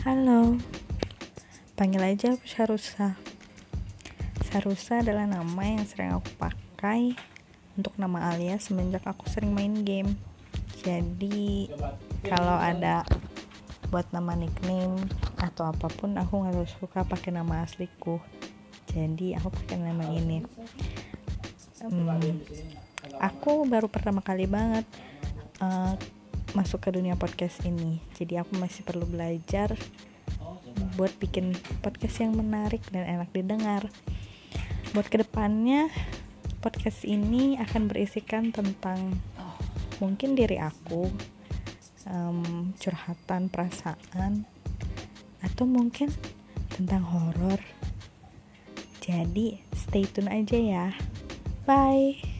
Halo, panggil aja aku Sarusa. Sarusa adalah nama yang sering aku pakai untuk nama alias semenjak aku sering main game. Jadi kalau ada buat nama nickname atau apa pun aku nggak suka pakai nama asliku. Jadi aku pakai nama ini. Hmm, aku baru pertama kali banget uh, masuk ke dunia podcast ini. Jadi aku masih perlu belajar buat bikin podcast yang menarik dan enak didengar. Buat ke depannya podcast ini akan berisikan tentang mungkin diri aku um, curhatan perasaan atau mungkin tentang horor. Jadi stay tune aja ya. Bye